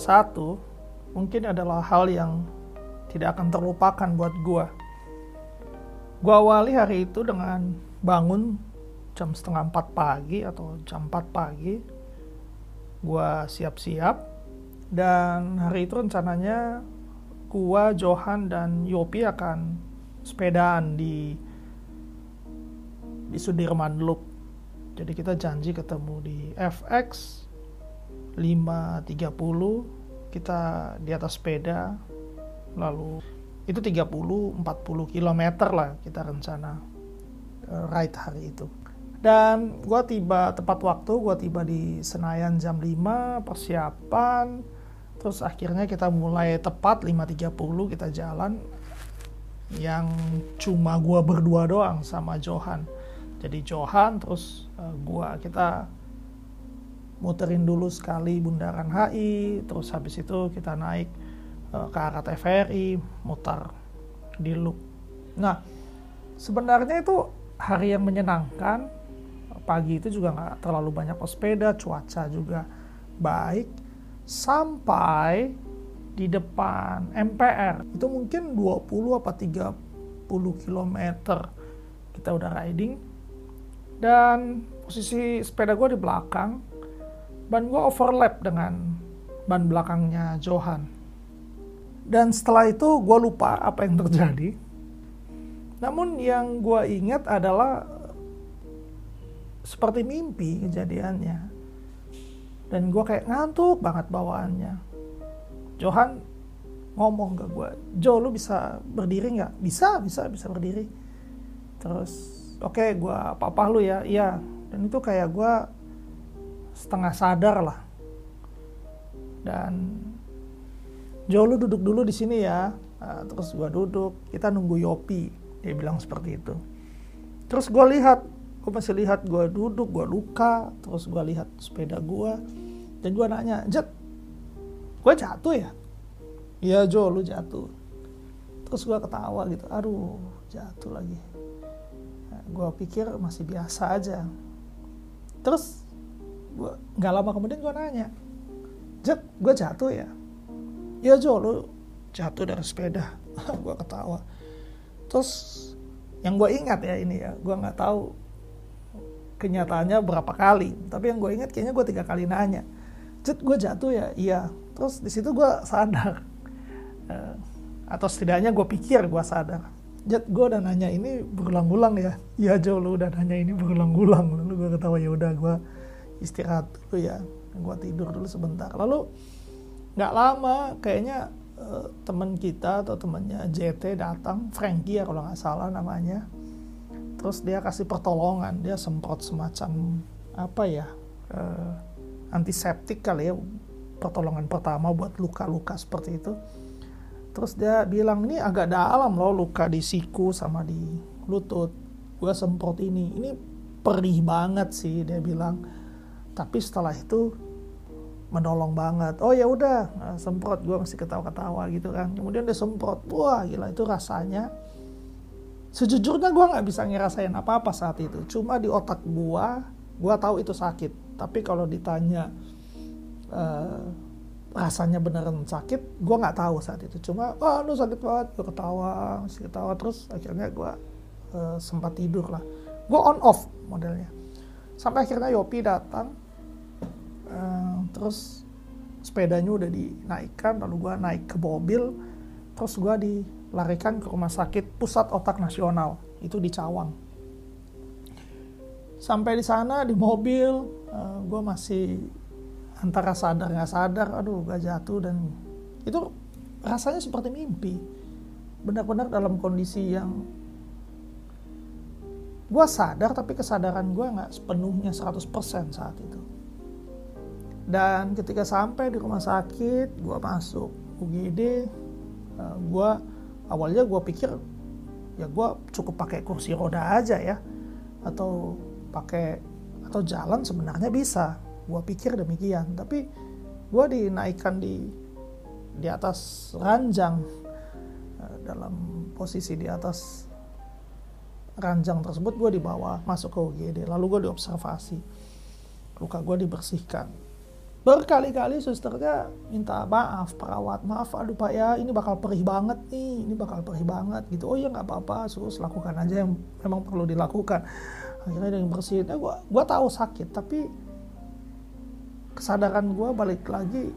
satu mungkin adalah hal yang tidak akan terlupakan buat gue. Gue awali hari itu dengan bangun jam setengah empat pagi atau jam empat pagi. Gue siap-siap dan hari itu rencananya gue, Johan, dan Yopi akan sepedaan di di Sudirman Loop. Jadi kita janji ketemu di FX 5.30 kita di atas sepeda lalu itu 30 40 km lah kita rencana uh, ride hari itu. Dan gue tiba tepat waktu gue tiba di Senayan jam 5 persiapan terus akhirnya kita mulai tepat 5.30 kita jalan yang cuma gue berdua doang sama Johan. Jadi Johan terus uh, gue kita muterin dulu sekali Bundaran HI, terus habis itu kita naik uh, ke arah TVRI, mutar di loop. Nah, sebenarnya itu hari yang menyenangkan. Pagi itu juga nggak terlalu banyak pesepeda, cuaca juga baik. Sampai di depan MPR, itu mungkin 20 apa 30 km kita udah riding. Dan posisi sepeda gue di belakang, ban gue overlap dengan ban belakangnya Johan. Dan setelah itu gue lupa apa yang terjadi. Namun yang gue ingat adalah seperti mimpi kejadiannya. Dan gue kayak ngantuk banget bawaannya. Johan ngomong ke gue, Jo lu bisa berdiri nggak? Bisa, bisa, bisa berdiri. Terus, oke okay, gue apa-apa lu ya, iya. Dan itu kayak gue setengah sadar lah. Dan Jo lu duduk dulu di sini ya. Nah, terus gue duduk, kita nunggu Yopi. Dia bilang seperti itu. Terus gue lihat, gue masih lihat gue duduk, gue luka. Terus gue lihat sepeda gue. Dan gue nanya, Jet, gue jatuh ya? Iya Jo, lu jatuh. Terus gue ketawa gitu, aduh jatuh lagi. Nah, gue pikir masih biasa aja. Terus gua nggak lama kemudian gue nanya Jet gue jatuh ya? Ya Jo lu jatuh dari sepeda. Gue ketawa. Terus yang gue ingat ya ini ya gue nggak tahu kenyataannya berapa kali tapi yang gue ingat kayaknya gue tiga kali nanya Jet gue jatuh ya? Iya. Terus di situ gue sadar uh, atau setidaknya gue pikir gue sadar Jet gue udah nanya ini berulang-ulang ya. Iya Jo lu udah nanya ini berulang-ulang. Lalu gue ketawa ya udah gue istirahat dulu ya. Gue tidur dulu sebentar. Lalu nggak lama kayaknya uh, teman kita atau temannya JT datang Frankie ya kalau nggak salah namanya. Terus dia kasih pertolongan. Dia semprot semacam apa ya uh, antiseptik kali ya pertolongan pertama buat luka-luka seperti itu. Terus dia bilang ini agak dalam loh luka di siku sama di lutut. Gue semprot ini. Ini perih banget sih dia bilang tapi setelah itu menolong banget. Oh ya udah nah, semprot. Gue masih ketawa-ketawa gitu kan. Kemudian dia semprot. Wah gila itu rasanya sejujurnya gue nggak bisa ngerasain apa-apa saat itu. Cuma di otak gue gue tahu itu sakit. Tapi kalau ditanya uh, rasanya beneran sakit gue nggak tahu saat itu. Cuma wah lu sakit banget. Gue ketawa masih ketawa. Terus akhirnya gue uh, sempat tidur lah. Gue on off modelnya. Sampai akhirnya Yopi datang terus sepedanya udah dinaikkan lalu gue naik ke mobil terus gue dilarikan ke rumah sakit pusat otak nasional itu di Cawang. Sampai di sana di mobil eh, gue masih antara sadar nggak sadar aduh gue jatuh dan itu rasanya seperti mimpi. Benar-benar dalam kondisi yang gue sadar tapi kesadaran gue nggak sepenuhnya 100% saat itu dan ketika sampai di rumah sakit gue masuk UGD uh, eh, gue awalnya gue pikir ya gue cukup pakai kursi roda aja ya atau pakai atau jalan sebenarnya bisa. Gue pikir demikian. Tapi gue dinaikkan di di atas ranjang uh, dalam posisi di atas ranjang tersebut gue dibawa masuk ke UGD lalu gue diobservasi. Luka gue dibersihkan berkali-kali susternya minta maaf perawat maaf aduh pak ya ini bakal perih banget nih ini bakal perih banget gitu. Oh ya nggak apa-apa terus lakukan aja yang memang perlu dilakukan. Akhirnya yang bersihin. Eh, gua gua tahu sakit tapi kesadaran gua balik lagi.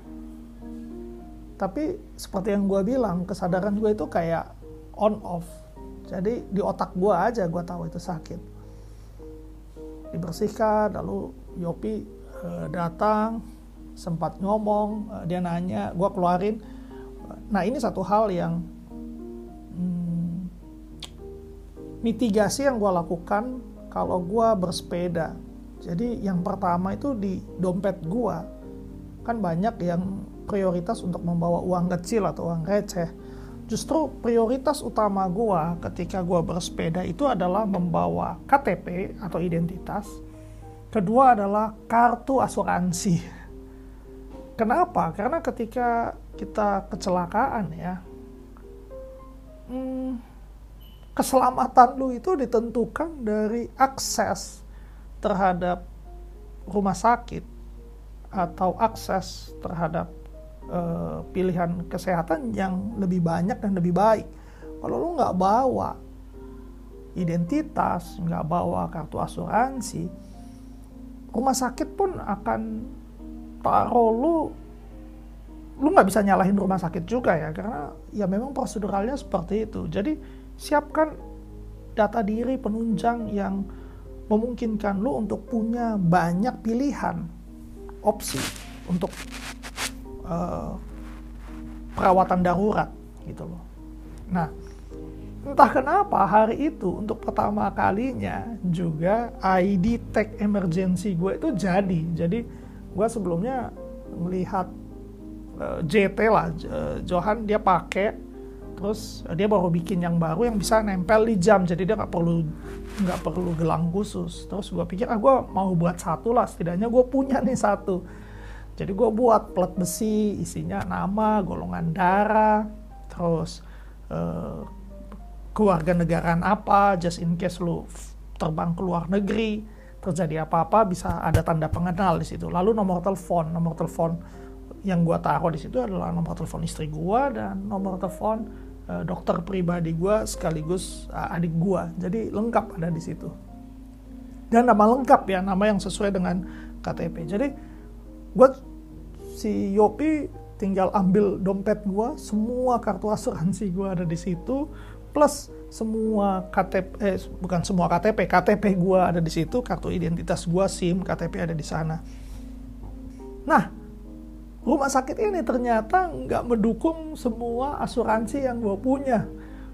Tapi seperti yang gua bilang kesadaran gua itu kayak on off. Jadi di otak gua aja gua tahu itu sakit. Dibersihkan lalu Yopi uh, datang sempat ngomong uh, dia nanya gue keluarin. Nah ini satu hal yang hmm, mitigasi yang gue lakukan kalau gue bersepeda. Jadi yang pertama itu di dompet gue kan banyak yang prioritas untuk membawa uang kecil atau uang receh. Justru prioritas utama gue ketika gue bersepeda itu adalah membawa KTP atau identitas. Kedua adalah kartu asuransi Kenapa? Karena ketika kita kecelakaan ya, hmm, keselamatan lu itu ditentukan dari akses terhadap rumah sakit atau akses terhadap uh, pilihan kesehatan yang lebih banyak dan lebih baik. Kalau lu nggak bawa identitas, nggak bawa kartu asuransi, rumah sakit pun akan taruh lu lu nggak bisa nyalahin rumah sakit juga ya karena ya memang proseduralnya seperti itu. Jadi siapkan data diri penunjang yang memungkinkan lu untuk punya banyak pilihan opsi untuk uh, perawatan darurat gitu loh. Nah entah kenapa hari itu untuk pertama kalinya juga ID tag emergency gue itu jadi. Jadi gue sebelumnya melihat uh, eh, JT lah uh, Johan dia pakai terus uh, dia baru bikin yang baru yang bisa nempel di jam jadi dia nggak perlu nggak perlu gelang khusus. Terus gue pikir ah gue mau buat satu lah setidaknya gue punya nih satu. Jadi gue buat plat besi isinya nama golongan darah terus uh, keluarga negaraan apa just in case lu terbang ke luar negeri terjadi apa-apa bisa ada tanda pengenal di situ. Lalu nomor telepon, nomor telepon yang gua taruh di situ adalah nomor telepon istri gua dan nomor telepon uh, dokter pribadi gua sekaligus uh, adik gua. Jadi lengkap ada di situ. Dan nama lengkap ya, nama yang sesuai dengan KTP. Jadi gua si Yopi tinggal ambil dompet gua, semua kartu asuransi gua ada di situ, plus semua KTP eh bukan semua KTP KTP gue ada di situ kartu identitas gue SIM KTP ada di sana nah rumah sakit ini ternyata nggak mendukung semua asuransi yang gue punya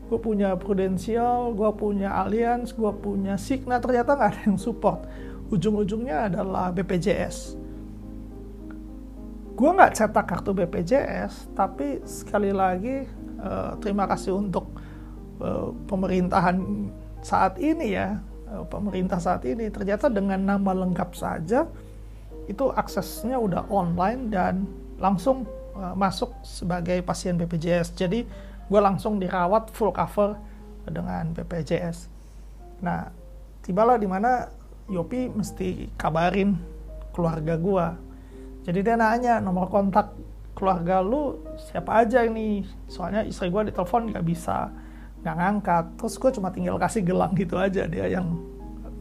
gue punya Prudential, gue punya Allianz, gue punya Signa, ternyata nggak ada yang support. Ujung-ujungnya adalah BPJS. Gue nggak cetak kartu BPJS, tapi sekali lagi uh, terima kasih untuk Eh, pemerintahan saat ini ya eh, pemerintah saat ini ternyata dengan nama lengkap saja itu aksesnya udah online dan langsung uh, masuk sebagai pasien BPJS jadi gue langsung dirawat full cover dengan BPJS nah tibalah di mana Yopi mesti kabarin keluarga gue jadi dia nanya nomor kontak keluarga lu siapa aja ini? Soalnya istri gue ditelepon nggak bisa nggak ngangkat. Terus gue cuma tinggal kasih gelang gitu aja dia yang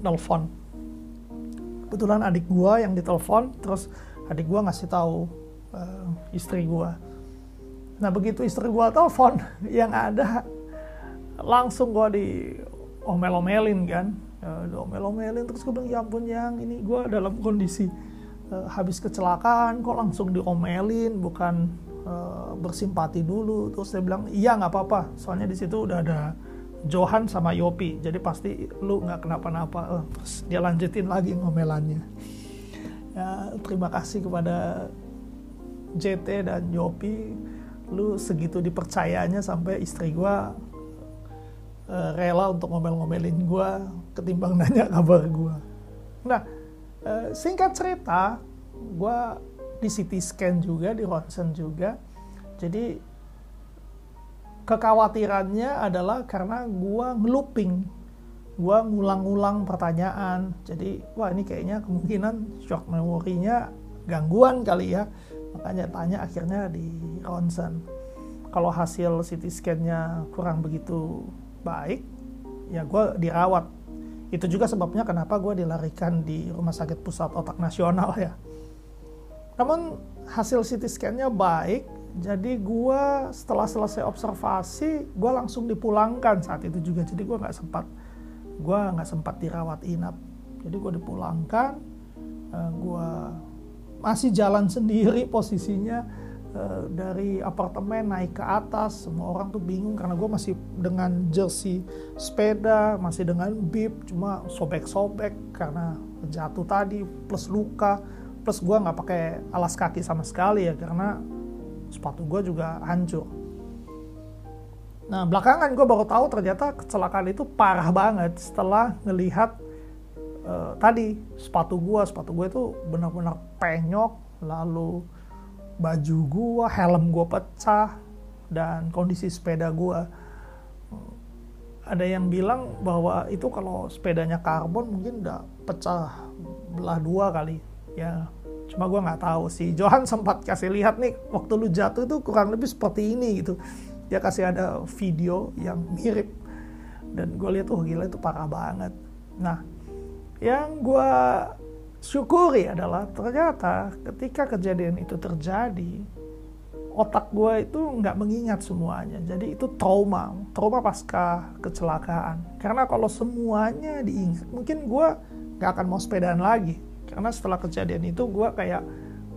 nelfon. Kebetulan adik gue yang ditelepon terus adik gue ngasih tahu uh, istri gue nah begitu istri gue telepon yang ada langsung gue di omel-omelin kan. Uh, omel-omelin terus gue bilang ya ampun yang ini gue dalam kondisi uh, habis kecelakaan kok langsung diomelin bukan uh, bersimpati dulu. Terus dia bilang iya nggak apa-apa. Soalnya di situ udah ada Johan sama Yopi. Jadi pasti lu nggak kenapa-napa. Terus dia lanjutin lagi ngomelannya. Ya, terima kasih kepada JT dan Yopi. Lu segitu dipercayanya sampai istri gua uh, rela untuk ngomel-ngomelin gua ketimbang nanya kabar gua. Nah uh, singkat cerita gua di CT scan juga, di ronsen juga. Jadi kekhawatirannya adalah karena gua ngelooping, gua ngulang-ngulang pertanyaan. Jadi wah ini kayaknya kemungkinan shock memorinya gangguan kali ya makanya tanya akhirnya di ronsen kalau hasil CT scan-nya kurang begitu baik ya gue dirawat itu juga sebabnya kenapa gue dilarikan di rumah sakit pusat otak nasional ya namun hasil CT scan-nya baik. Jadi gue setelah selesai observasi gue langsung dipulangkan saat itu juga. Jadi gue nggak sempat gue nggak sempat dirawat inap. Jadi gue dipulangkan eh, gue masih jalan sendiri posisinya uh, dari apartemen naik ke atas. Semua orang tuh bingung karena gue masih dengan jersey sepeda masih dengan bib cuma sobek-sobek karena jatuh tadi plus luka plus gue nggak pakai alas kaki sama sekali ya karena sepatu gue juga hancur. Nah belakangan gue baru tahu ternyata kecelakaan itu parah banget setelah ngelihat uh, tadi sepatu gue, sepatu gue itu benar-benar penyok, lalu baju gue, helm gue pecah, dan kondisi sepeda gue. Ada yang bilang bahwa itu kalau sepedanya karbon mungkin udah pecah belah dua kali. Ya cuma gue nggak tahu sih. Johan sempat kasih lihat nih waktu lu jatuh itu kurang lebih seperti ini gitu. Dia kasih ada video yang mirip. Dan gue lihat oh, gila itu parah banget. Nah yang gue syukuri adalah ternyata ketika kejadian itu terjadi otak gue itu nggak mengingat semuanya. Jadi itu trauma trauma pasca kecelakaan. Karena kalau semuanya diingat mungkin gue nggak akan mau sepedaan lagi karena setelah kejadian itu gue kayak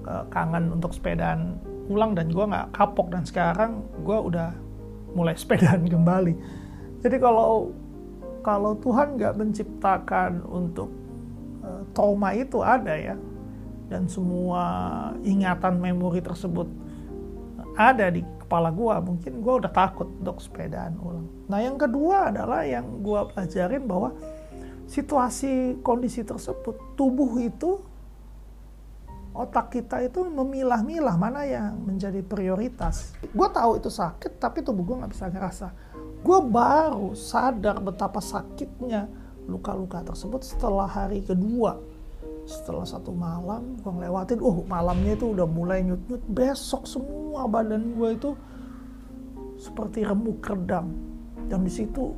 uh, kangen untuk sepedaan ulang dan gue nggak kapok. Dan sekarang gue udah mulai sepedaan kembali. Jadi kalau kalau Tuhan nggak menciptakan untuk uh, trauma itu ada ya. Dan semua ingatan memori tersebut ada di kepala gue mungkin gue udah takut untuk sepedaan ulang nah yang kedua adalah yang gue pelajarin bahwa situasi kondisi tersebut tubuh itu otak kita itu memilah-milah mana yang menjadi prioritas. Gue tahu itu sakit, tapi tubuh gue nggak bisa ngerasa. Gue baru sadar betapa sakitnya luka-luka tersebut setelah hari kedua. Setelah satu malam, gue ngelewatin, oh malamnya itu udah mulai nyut-nyut. Besok semua badan gue itu seperti remuk redam. Dan di situ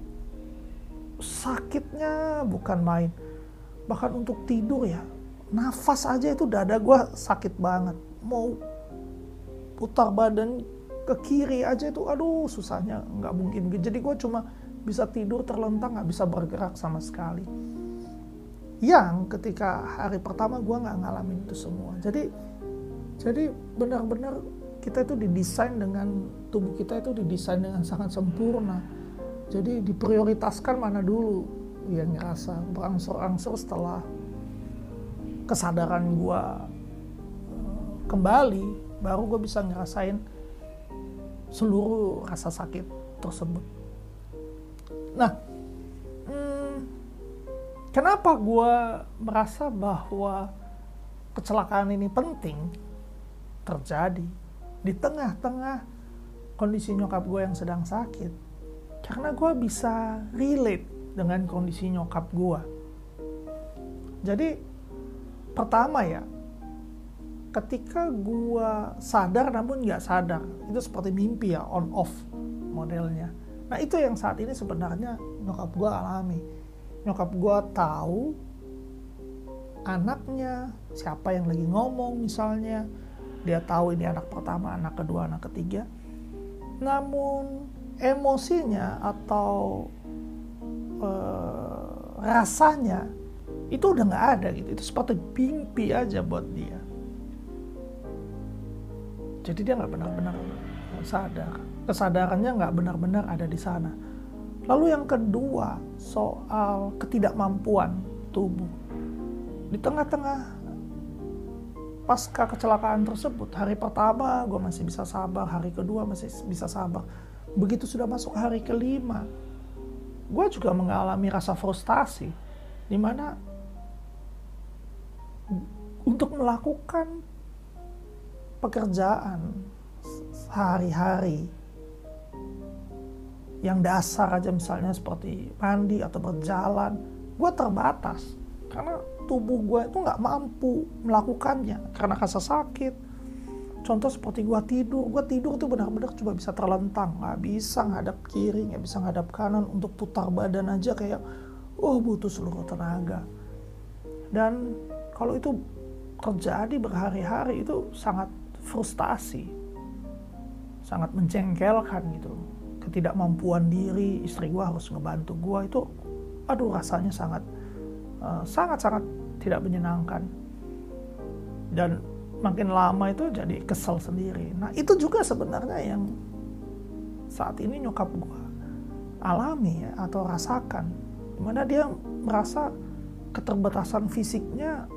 sakitnya bukan main. Bahkan untuk tidur ya, nafas aja itu dada gue sakit banget. Mau putar badan ke kiri aja itu, aduh susahnya nggak mungkin. Jadi gue cuma bisa tidur terlentang, nggak bisa bergerak sama sekali. Yang ketika hari pertama gue nggak ngalamin itu semua. Jadi jadi benar-benar kita itu didesain dengan tubuh kita itu didesain dengan sangat sempurna jadi diprioritaskan mana dulu yang ngerasa berangsur-angsur setelah kesadaran gue eh, kembali baru gue bisa ngerasain seluruh rasa sakit tersebut. Nah, hmm, kenapa gue merasa bahwa kecelakaan ini penting terjadi di tengah-tengah kondisi nyokap gue yang sedang sakit? Karena gue bisa relate dengan kondisi nyokap gue. Jadi pertama ya, ketika gue sadar namun nggak sadar, itu seperti mimpi ya on off modelnya. Nah itu yang saat ini sebenarnya nyokap gue alami. Nyokap gue tahu anaknya siapa yang lagi ngomong misalnya, dia tahu ini anak pertama, anak kedua, anak ketiga. Namun emosinya atau uh, rasanya itu udah nggak ada gitu. Itu seperti mimpi aja buat dia. Jadi dia nggak benar-benar sadar. Kesadarannya nggak benar-benar ada di sana. Lalu yang kedua soal ketidakmampuan tubuh. Di tengah-tengah pasca kecelakaan tersebut hari pertama gue masih bisa sabar hari kedua masih bisa sabar begitu sudah masuk hari kelima, gue juga mengalami rasa frustasi, di mana untuk melakukan pekerjaan sehari-hari yang dasar aja misalnya seperti mandi atau berjalan, gue terbatas. karena tubuh gue itu nggak mampu melakukannya karena rasa sakit contoh seperti gue tidur gue tidur tuh benar-benar cuma bisa terlentang nggak bisa ngadap kiri nggak bisa ngadap kanan untuk putar badan aja kayak oh butuh seluruh tenaga. Dan kalau itu terjadi berhari-hari itu sangat frustasi sangat menjengkelkan gitu ketidakmampuan diri istri gue harus ngebantu gue itu aduh rasanya sangat uh, sangat sangat tidak menyenangkan. Dan makin lama itu jadi kesel sendiri. Nah itu juga sebenarnya yang saat ini nyokap gue alami ya atau rasakan. Di mana dia merasa keterbatasan fisiknya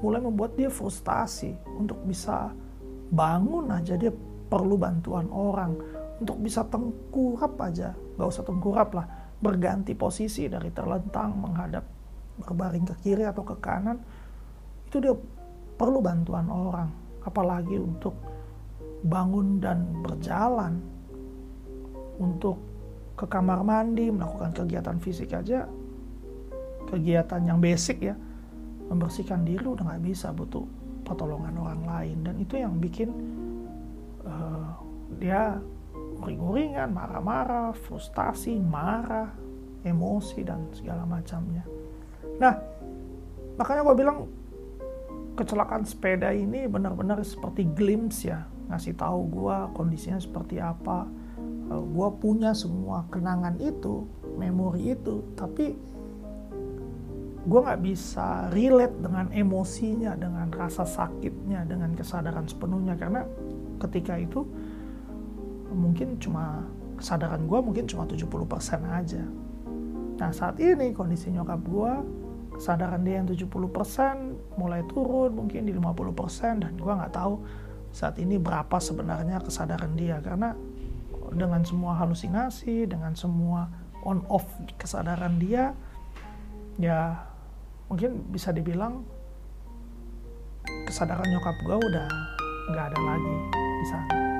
mulai membuat dia frustasi untuk bisa bangun aja. Dia perlu bantuan orang. Untuk bisa tengkurap aja. Nggak usah tengkurap lah. Berganti posisi dari terlentang menghadap berbaring ke kiri atau ke kanan itu dia perlu bantuan orang apalagi untuk bangun dan berjalan. Untuk ke kamar mandi melakukan kegiatan fisik aja kegiatan yang basic ya. Membersihkan diri udah nggak bisa butuh pertolongan orang lain. Dan itu yang bikin uh, dia uring-uringan, marah-marah, frustasi, marah, emosi dan segala macamnya. Nah, makanya gue bilang kecelakaan sepeda ini benar-benar seperti glimpse ya, ngasih tahu gue kondisinya seperti apa. Eh, gue punya semua kenangan itu, memori itu, tapi gue nggak bisa relate dengan emosinya, dengan rasa sakitnya, dengan kesadaran sepenuhnya karena ketika itu mungkin cuma kesadaran gue mungkin cuma 70% aja. Nah saat ini kondisi nyokap gue kesadaran dia yang 70% mulai turun mungkin di 50% dan gue nggak tahu saat ini berapa sebenarnya kesadaran dia. Karena dengan semua halusinasi dengan semua on off kesadaran dia ya mungkin bisa dibilang kesadaran nyokap gue udah nggak ada lagi di sana